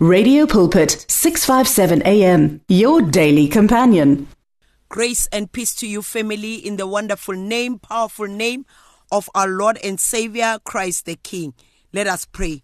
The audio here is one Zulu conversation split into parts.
Radio Pulpit 657 AM your daily companion. Grace and peace to you, family, in the wonderful name, powerful name of our Lord and Savior, Christ the King. Let us pray.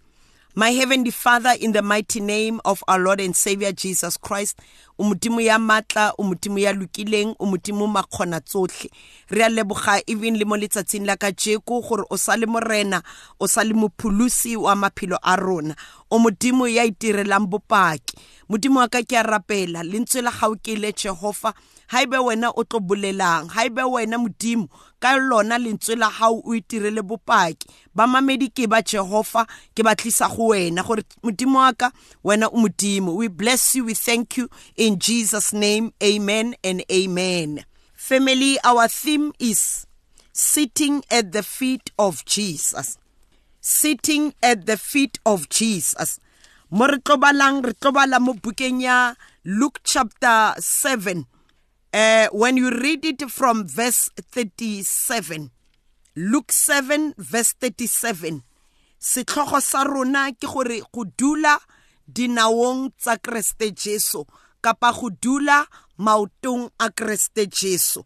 My heavenly Father, in the mighty name of our Lord and Savior Jesus Christ, umutimo ya matla, umutimo ya lukileng, umutimo makgona tsotlhe. Re a leboga even le mo letsatsing la kajeko gore o sa le morena, o sa le mopholosi wa maphelo a rona. O modimo ya itirelang bopaki. Modimo wa ka ke a rapela, lentswe la gago ke le Jehova, haebe wena o tlo bolelang haebe wena modimo ka lona lentswe la gago o itirele bopaki. Ba mamedi ke ba jehova ke ba tlisa go wena gore modimo wa ka wena o modimo. We bless you we thank you in jesus name amen and amen. Family our theme is sitting at the feet of jesus. Sitting at the feet of jesus. Mo re tlo balang re tlo bala mo bukeng ya luke chapter 7 uh, when you read it from verse 37 luke 7 verse 37 setlhogo sa rona ke gore go dula dinaong tsa kreste jesu kapa go dula maotong a kreste jesu.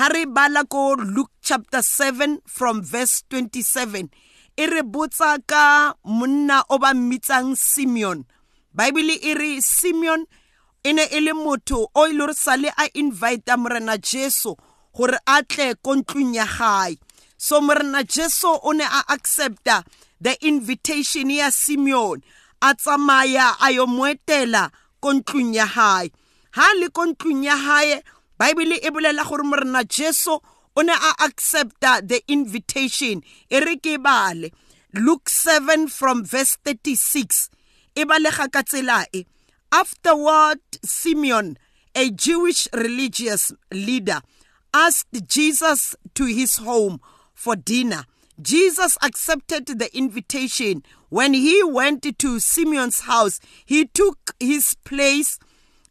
Ha re bala ko luke chapter 7 from verse 27 e re botsa ka monna o ba mmitsang simeon. Bible e re simeon e ne e le motho o ile re sale a invite morena jesu gore a tle ko ntlong ya gae so morena jesu o ne a accepta the invitation ya simeon a tsamaya a yo moetela ko ntlong ya gae ha le ko ntlong ya gae bible e bolela gore morena jesu o ne a accepta the invitation. E re ke bale. Luke 7 from verse 36 e balega ka tsela e. Afterward, Simeon, a Jewish religious leader, asked Jesus to his home for dinner. Jesus accepted the invitation. When he went to Simeon's house, he took his place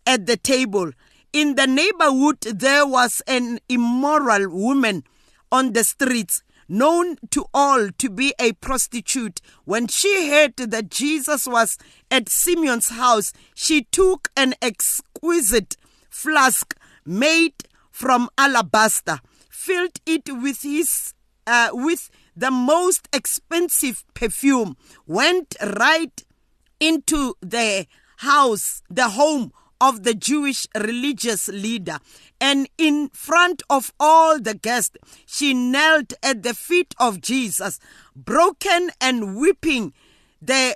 at the table. In the neighborhood, there was an immoral woman on the streets known to all to be a prostitute, when she heard that Jesus was at Simeon's house, she took an exquisite flask made from alabaster, filled it with his uh, with the most expensive perfume, went right into the house, the home of the Jewish religious leader. And in front of all the guests, she knelt at the feet of Jesus, broken and weeping. The,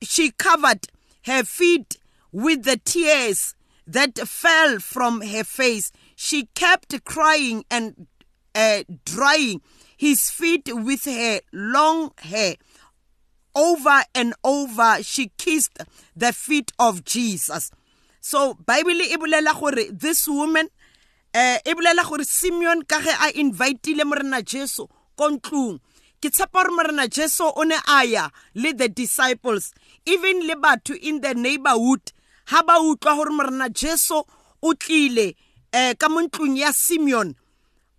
she covered her feet with the tears that fell from her face. She kept crying and uh, drying his feet with her long hair. Over and over, she kissed the feet of Jesus. So bible e bolela gore this woman eh e bolela gore simeon ka ge a inviteile morena jesu ko ntlong ke tshepa gore morena jesu o ne a ya le the disciples even le batho in the neighborhood. Ha ba utlwa gore morena jesu o tlile eh ka mo ntlong ya simeon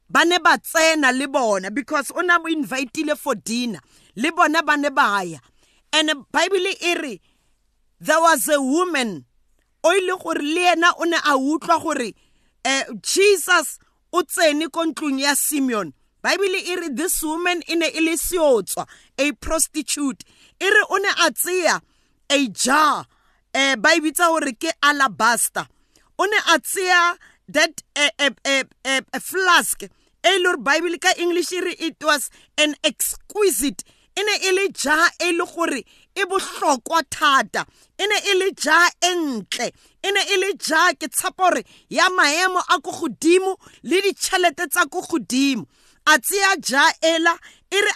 ba ne ba tsena le bona because o na mo inviteile for dinner. Le bona ba ne ba ya. And bible e re there was a woman o ile gore le yena o ne a utlwa gore um jesus o tsene ko ntlong ya simeon. Bible e re this woman e ne e le seotswa a prostitute. E re o ne a tseya a jar um ba e bitsa gore ke alabaster. O ne a tseya that a, a, a, a, a flask e le gore bible ka english e re it was an exquisite. E ne e le ja e le gore e bohlokwa thata. E ne e le ja e ntle e ne e le ja ke tshepa gore ya maemo a ko godimo le ditšhelete tsa ko godimo. A tseya ja ela e re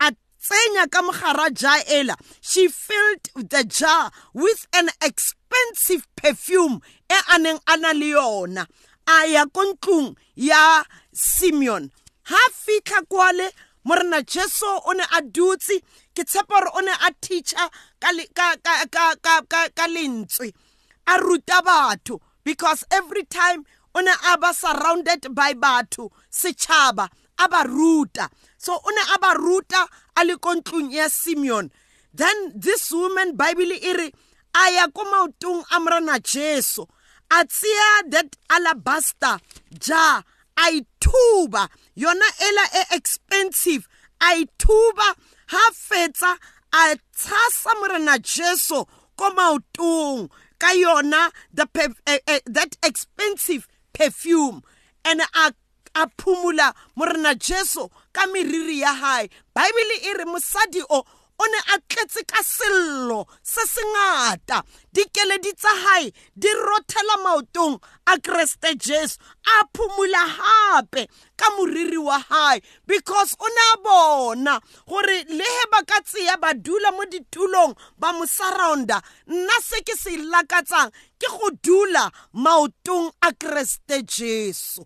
a tsenya ka mogara ja ela. She filled the jar with an expensive perfume e a neng a na le yona. A ya ko ntlong ya simeon. Ha fitlha kwale morena jesu o ne a dutse ke tshepa gore o ne a teacher ka lentswe. A ruta batho because every time o ne a ba surrounded by batho setšhaba a ba ruta. So o ne a ba ruta a le ko ntlong ya simeon. Then this woman bible e re a ya ko maotong a morena jesu. A tseya that alabaster jar a ithuba. Yona ela e expensive. A ithuba ha fetsa a tshasa morena jesu ko maotong ka yona the uh, uh, that expensive perfume. And a a phumula morena jesu ka meriri ya hae. Baebele e re mosadi o o ne a tletse ka sello se sengata. Dikeledi tsa hae di rothela maotong a kreste jesu a phumula hape ka moriri wa hae because o ne a bona gore le he ba ka tseya ba dula mo ditulong ba mo surrounda. Nna se ke se lakatsang ke go dula maotong a kreste jesu.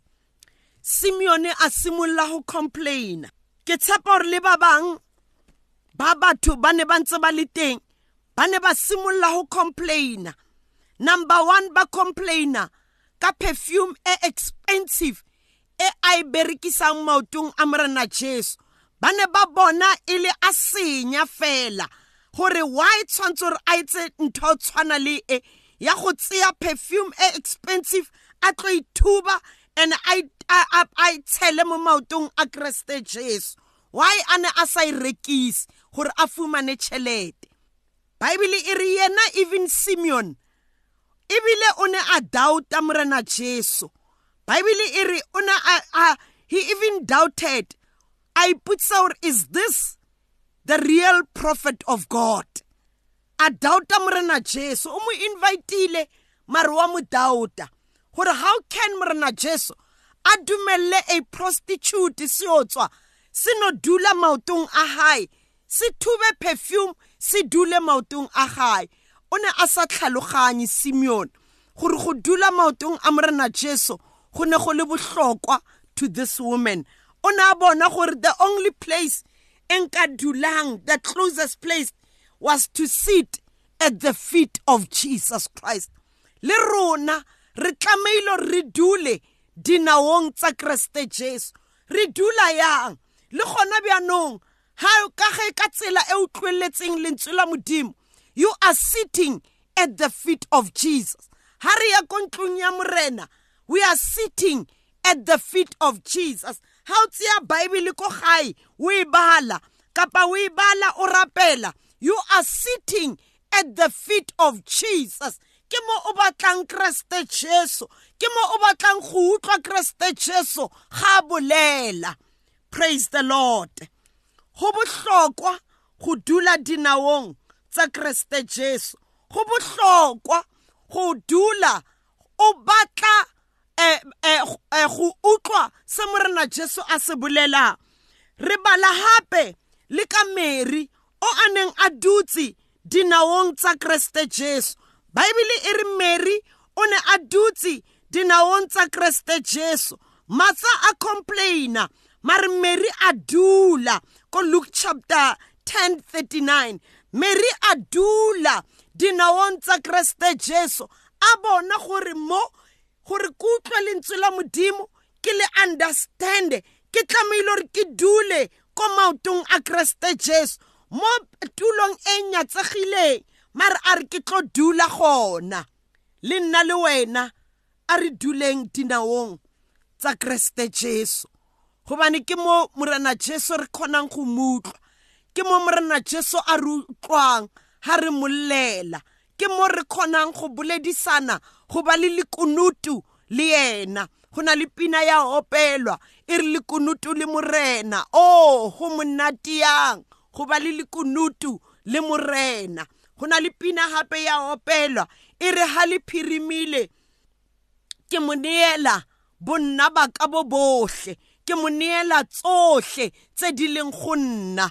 Simeone a simolola go complaina. Ke tshepa gore le ba bangwe ba batho ba ne ba ntse ba le teng ba ne ba simolola go complaina number one ba complaina ka perfume e expensive e a e berekisang maotong a morena jesu. Ba ne ba bona e le a senya fela gore why tshwanetse gore a etse ntho tshwana le e ya go tseya perfume e expensive a tlo ithuba and a itshele mo maotong a kreste jesu. Why a ne a sa e rekise? Gore a fumane tšhelete baebele e re yena even simeon ebile o ne a doubta morena jesu. Baebele e re o ne a he even doubted a iputsa gore is this the real prophet of god? A doubta morena jesu o mo invitile mare wa mo doubta gore how can morena jesu a dumelle a prostitute se o tswa se no dula maotong a hae se thube perfume se dule maotong a gae. O ne a sa tlhaloganye simeon. Gore go dula maotong a morena jesu go ne go le bohlokwa to this woman. O ne a bona gore the only place e nka dulang the closest place was to sit at the feet of jesus christ. Le rona re tlameile re dule dinaong tsa kreste jesu. Re dula yang? Le gona bjanong ha ka ge ka tsela e utlweletseng lentswe la modimo. You are sitting at the feet of jesus. Ha re ya ko ntlong ya morena we are sitting at the feet of jesus. Ha o tseya baebele ko gae o e bala kapa o e bala o rapela you are sitting at the feet of jesus. Ke mo o batlang kreste jesu ke mo o batlang go utlwa kreste jesu ga bolela. Praise the lord. Go bohlokwa go dula dinaong tsa kreste jesu. Go bohlokwa go dula o batla eh, eh, eh, go utlwa se morena jesu a se bolelang re bala hape le ka mary o a neng a dutse dinaong tsa kreste jesu. Baebele e re mary o ne a dutse dinaong tsa kreste jesu. Matsa a complaina mare mary a dula ko luke chapter 10 39 mary a dula dinaong tsa kreste jesu. A bona gore mo gore ke utlwe lentswe la modimo ke le understande. Ke tlamehile gore ke dule ko maotong a kreste jesu. Mo tulong e nyatsegileng mare a re ke tlo dula gona. Le nna le wena a re duleng dinaong tsa kreste jesu. Gobane ke mo morena jesu re kgonang go mutlwa ke mo morena jesu a re utlwang ha re mollela ke mo re kgonang go boledisana go ba le lekunutu le yena. Go na le pina ya opelwa e re lekunutu le morena. O go monate yang go ba le lekunutu le morena. Go na le pina gape ya opelwa e re ha le phirimile ke mo neela bonna ba ka bo bohle ke mo neela tsohle tse di leng go nna.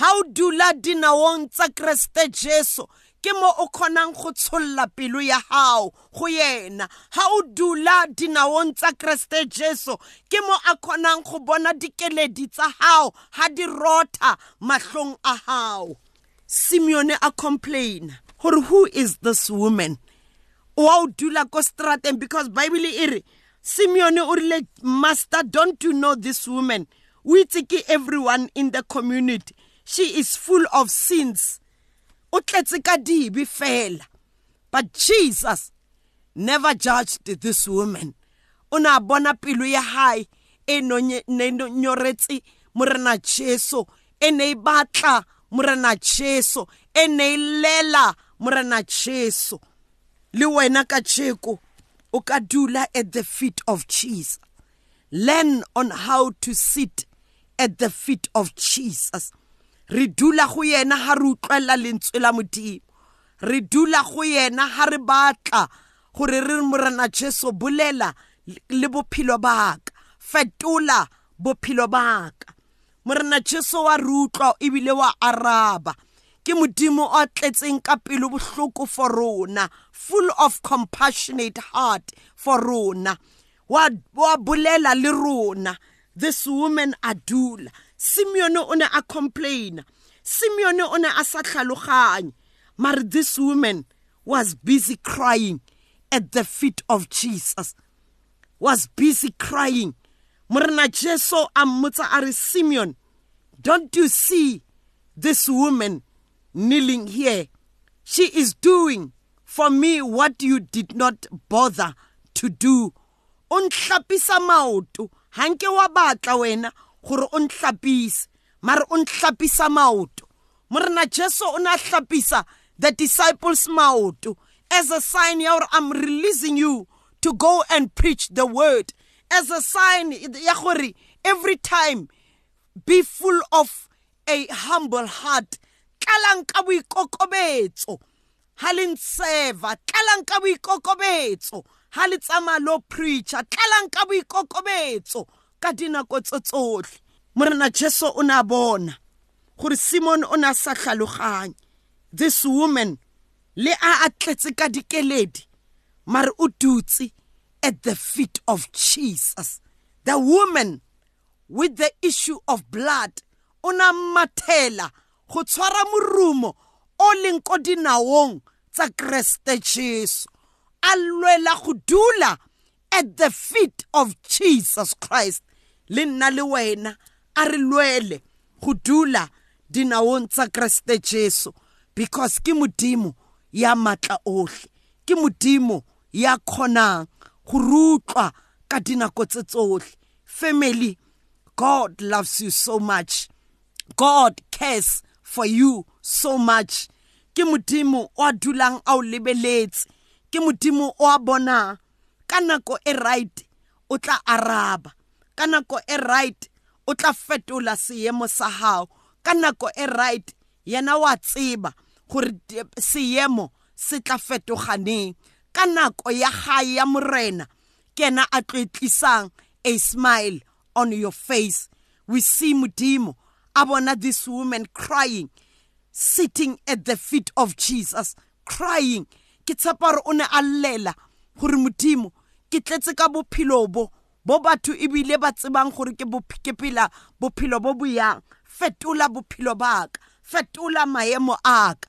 Ha o dula dinaong tsa kreste jesu ke mo o kgonang go tsholla pelo ya gago go yena. Ha o dula dinaong tsa kreste jesu ke mo a kgonang go bona dikeledi tsa gago ha di rotha mahlong a gago simeone a complaina gore who is this woman? Wa o dula ko strateng because bible e re simeone o rile master don't you know this woman? O itse ke everyone in the community. She is full of sins. O tletse ka dibe fela. But jesus never judged this woman. O ne a bona pelo ya hae e nyoretse morena jesu e ne e batla morena jesu e ne e lela morena jesu. Le wena ka tšeko o ka dula at the feet of jesus. Learn on how to sit at the feet of jesus. Re dula go yena ha re utlwela lentswe la modimo. Re dula go yena ha re batla gore re morena jesu bolela le bophelo baka fetola bophelo baka morena jesu wa re utlwa ebile wa araba. Ke modimo o tletseng ka pelo bohloko for rona full of compassionate heart for rona. Wa wa bolela le rona this woman adula simeon o ne a complain simeon o ne a sa tlhaloganye. Mare this woman was busy crying at the feet of jesus. Was busy crying. Morena jesu a mmotsa a re simeon don't you see this woman kneeling here. She is doing for me what you did not bother to do. O ntlapisa maoto. Ha nke wa batla wena gore o ntlapise mare o ntlapisa maoto. Morena jesu o ne a tlapisa the disciples maoto as a sign ya gore i'm releasing you to go and preach the word. As a sign ya gore every time be full of a humble heart tlalang ka boikokobetso. Ha le nseva tlalang ka boikokobetso. Ha le tsamaya lo preacher tlalang ka boikokobetso ka dinako tse tsotlhe morena jesu o ne a bona gore simon o ne a sa tlhaloganye this woman le a a tletse ka dikeledi mare o dutse at the feet of jesus. The woman with the issue of blood o na mathela go tshwara morumo o leng ko dinaong tsa kreste jesu. A lwela go dula at the feet of jesus christ. Le nna le wena a re lwele go dula dinaong tsa kreste jesu. Because ke modimo ya matla ohle. Ke modimo ya kgonang go rutlwa ka dinako tse tsohle. Family god loves you so much. God cares for you so much. Ke modimo o a dulang a o lebeletse. Ke modimo o a bonang ka nako e right o tla araba. Ka nako e right o tla fetola seemo sa hao. Ka nako e right yena wa tseba gore seemo se tla fetoganeng ka nako ya gae ya morena ke ena a tlo tlisang a smile on your face. We see modimo a bona this woman crying sitting at the feet of jesus crying. Ke tshepa gore o ne a llela gore modimo ke tletse ka bophelo bo bo batho ebile ba tsebang gore ke phela bophelo bo boyang fetola bophelo baka fetola maemo aka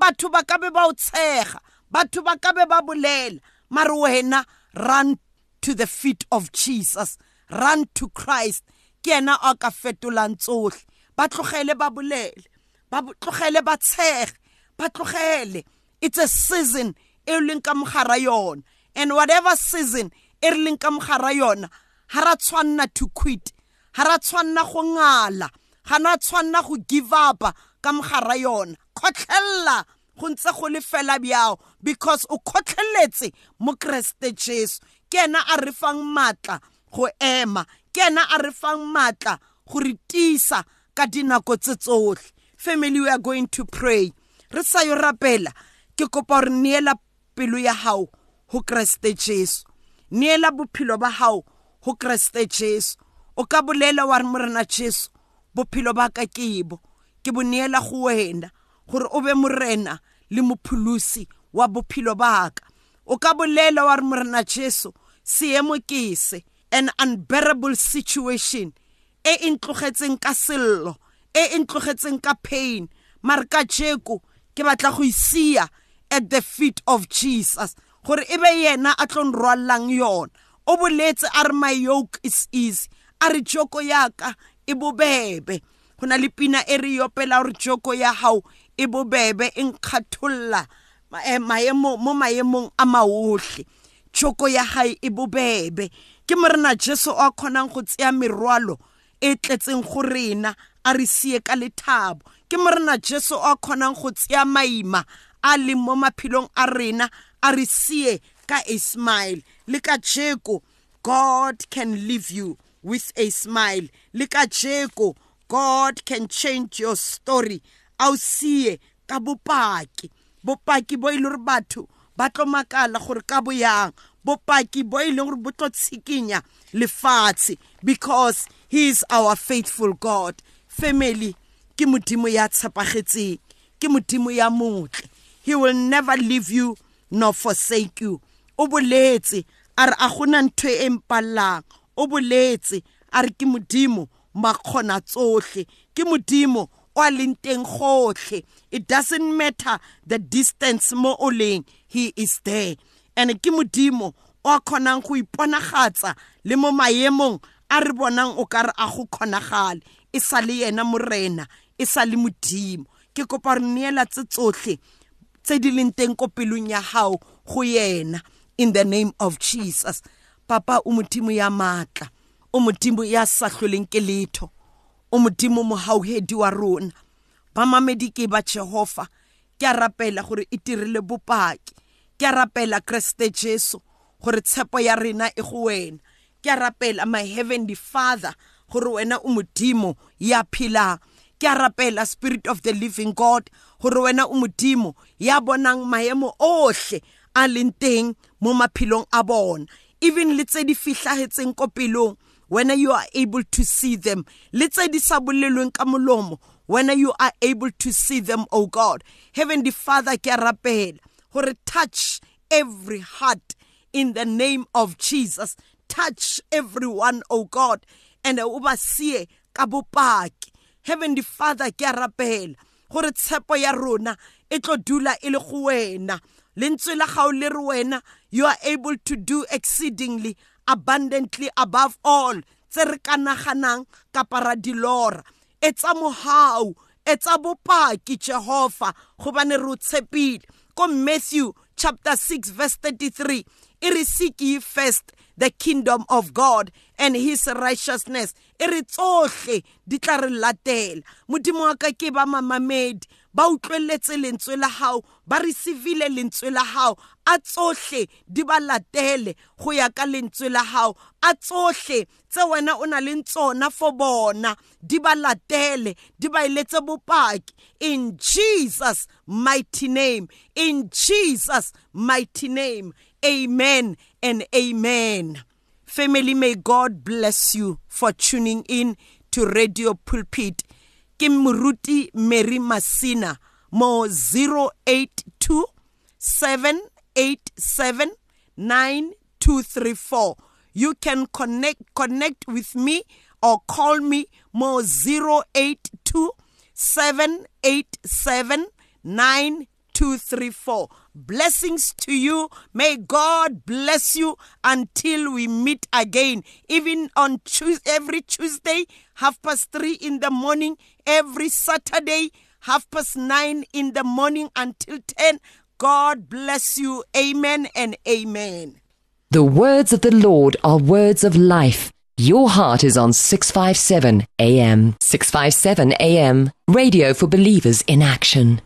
batho ba ka be ba o tshega batho ba ka be ba bolela. Mare wena run to the feet of jesus run to christ. Ke yena a ka fetolang tsohle. Ba tlogele ba bolele ba tlogele ba tshege ba tlogele it's a season e leng ka mogara yona. And whatever season e re leng ka mogara yona ra tshwanna to quit. Ha ra tshwanna go ngala. Ga na tshwanna go give up ka mogara yona. Go ntse go le fela bjao because o kgotlheletse mo kreste jesu. Ke ena a re fang maatla go ema. Ke ena a re fang maatla go re tiisa ka dinako tse tsotlhe family we are going to pray. Re sa yo rapela. Ke kopa gore neela pelo ya gago go kreste jesu. Neela bophelo ba gago go kreste jesu. O ka bolela wa re morena jesu bophelo ba ka kebo ke bo neela go wena gore o be morena le mopholosi wa bophelo baka o ka bolela wa re morena jesu seemo ke se. An unbearable situation. E e ntlogetseng ka sello e e ntlogetseng ka pain. Mare ka jeko ke batla go isia at the feet of jesus gore e be yena a tlo nrwallang yona. O boletse a re my yoke is easy. A re joko yaka e bobebe. Go na le pina e re yopela gore joko ya gago e bobebe e nkgatholla eh, maemo mo maemong a maotlhe tšhoko ya gae e bobebe. Ke morena jesu o a kgonang go tseya merwalo e tletseng go rena a re sie ka lethabo. Ke morena jesu o a kgonang go tseya maima a leng mo maphelong a rena a re sie ka a smile le ka jeko god can leave you with a smile. Le ka jeko god can change your story. A o sie ka bopaki. Bopaki bo e le gore batho ba tlo makala gore ka boyang. Bopaki bo e leng gore bo lefatshe because he is our faithful god. Family ke modimo ya tshepagetseng ke modimo ya motle. He will never leave you nor forsake you. O boletse a re a gona ntho e mpallang. O boletse a re ke modimo makgona ke modimo o a leng teng gotlhe it doesn't matter the distance mo o leng he is there. And ke modimo o a kgonang go iponagatsa le mo maemong a re bonang o ka re a go kgonagale e sa le yena morena e sa le modimo. Ke kopa re neela tse tsotlhe tse di leng teng ko pelong ya gago go yena. In the name of jesus. Papa o modimo ya maatla o modimo ya sa tlholeng ke letho o modimo mohauhedi wa rona. Ba mamedi ke ba jehova. Ke a rapela gore e tirile bopaki. Ke a rapela kreste jesu gore tshepo ya rena e go wena ke a rapela my heavenly father gore wena o modimo ya phelang ke a rapela spirit of the living god gore wena o modimo ya bonang maemo ohle a leng teng mo maphelong a bona. Even le tse di fitlhagetseng ko pelong when you are able to see them. Le tse di sa bolelweng ka molomo when you are able to see them oh god. Heavenly father ke a rapela gore touch every heart in the name of jesus touch everyone oh god and o ba sie ka bopaki. Heavenly father ke a rapela gore tshepo ya rona e tlo dula e le go wena. Lentswe la gago le re wena you are able to do exceedingly abundantly above all. Tse re ka naganang kapa ra dilora. Etsa mohau etsa bopaki jehova gobane re o tshepile. Ko matthew chapter 6 verse 33 e re seek first the kingdom of god and his righteousness. E re tsohle di tla re latela. Modimo wa ka ke ba mamamedi ba utlweletse lentswe la hao ba receivile lentswe la hao. A tsohle di ba latele go ya ka lentswe la hao. A tsohle tse wena o na leng tsona for bona di ba latele di ba iletse bopaki. In jesus mighty name. In jesus mighty name. Amen. And amen. Family may god bless you for tuning in to radio pulpit. Ke moruti Mary Masina mo 082 787 9234 you can connect connect with me or call me mo 082 787 9234 Blessings to you. May God bless you until we meet again. Even on Tuesday, every Tuesday, half past three in the morning, every Saturday, half past nine in the morning until 10. God bless you. Amen and amen. The words of the Lord are words of life. Your heart is on 657 AM. 657 AM. Radio for believers in action.